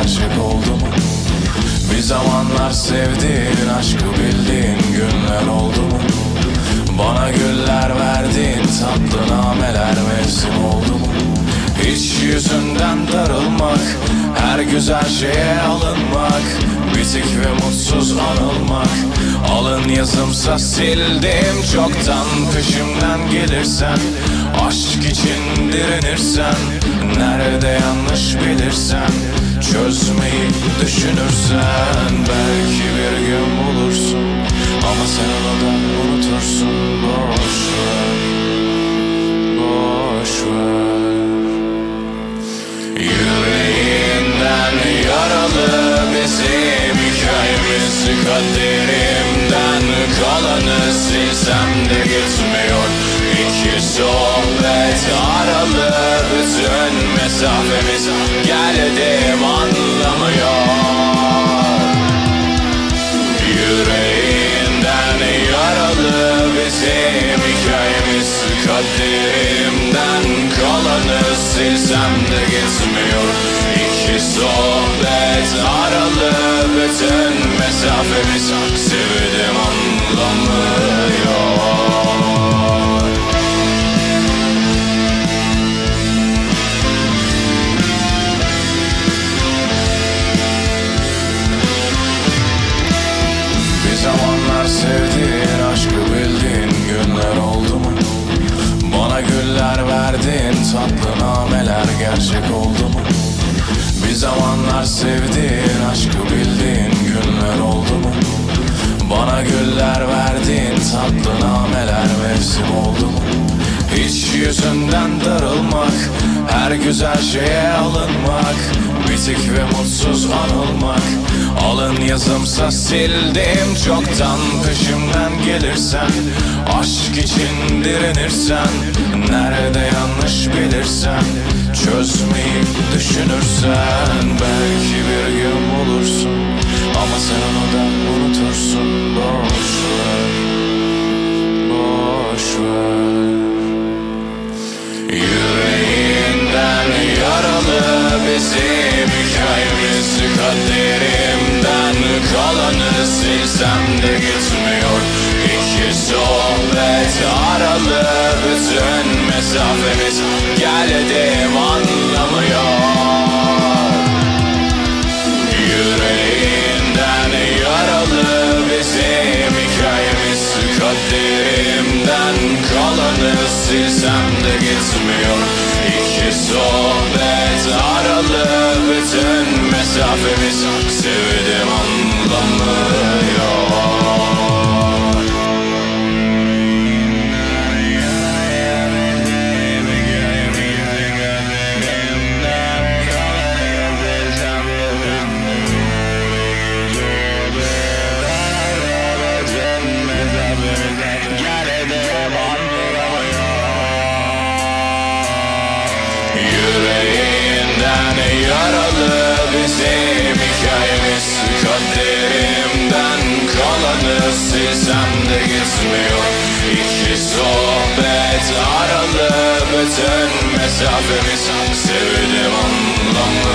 gerçek oldu mu? Bir zamanlar sevdiğin aşkı bildiğin günler oldu mu? Bana güller verdiğin tatlı nameler mevsim oldu mu? Hiç yüzünden darılmak Her güzel şeye alınmak Bitik ve mutsuz anılmak Alın yazımsa sildim çoktan Peşimden gelirsen Aşk için direnirsen Nerede yanlış bilirsen Çözmeyi düşünürsen Belki bir gün bulursun. Ama sen onu da unutursun Boş ver Boş ver. Yüreğinden yaralı bizim hikayemiz Kaderimden kalanı silsem de gitmiyor. İki sohbet aralı bütün mesafemiz. Geldim anlamıyor. Yüreğinden yaralı bizim hikayemiz. Kaderimden kalanı silsem de gitmiyor. İki sohbet aralı bütün mesafemiz. Sevdim anlamıyor zamanlar sevdiğin aşkı bildiğin günler oldu mu? Bana güller verdiğin tatlı nameler gerçek oldu mu? Bir zamanlar sevdiğin aşkı bildiğin günler oldu mu? Bana güller verdiğin tatlı nameler mevsim oldu mu? Hiç yüzünden darılmak Her güzel şeye alınmak Bitik ve mutsuz anılmak Alın yazımsa sildim çoktan Peşimden gelirsen Aşk için direnirsen Nerede yanlış bilirsen Çözmeyi düşünürsen Belki bir gün bulursun Ama sen onu da unutursun Boş ver Boş ver. Yüreğinden yaralı bizim hikayemiz Kaderimden kalanı silsem de gitmiyor. İki sohbet aralı bütün mesafemiz Geldim anlamıyor gitmiyor İki sohbet aralı bütün mesafemiz. Sevdim Yüreğinden yaralı bizim hikayemiz. Kaderimden kalanı silsem de gitmiyor. İki sohbet aralı bütün mesafemiz. Sevdim anlamı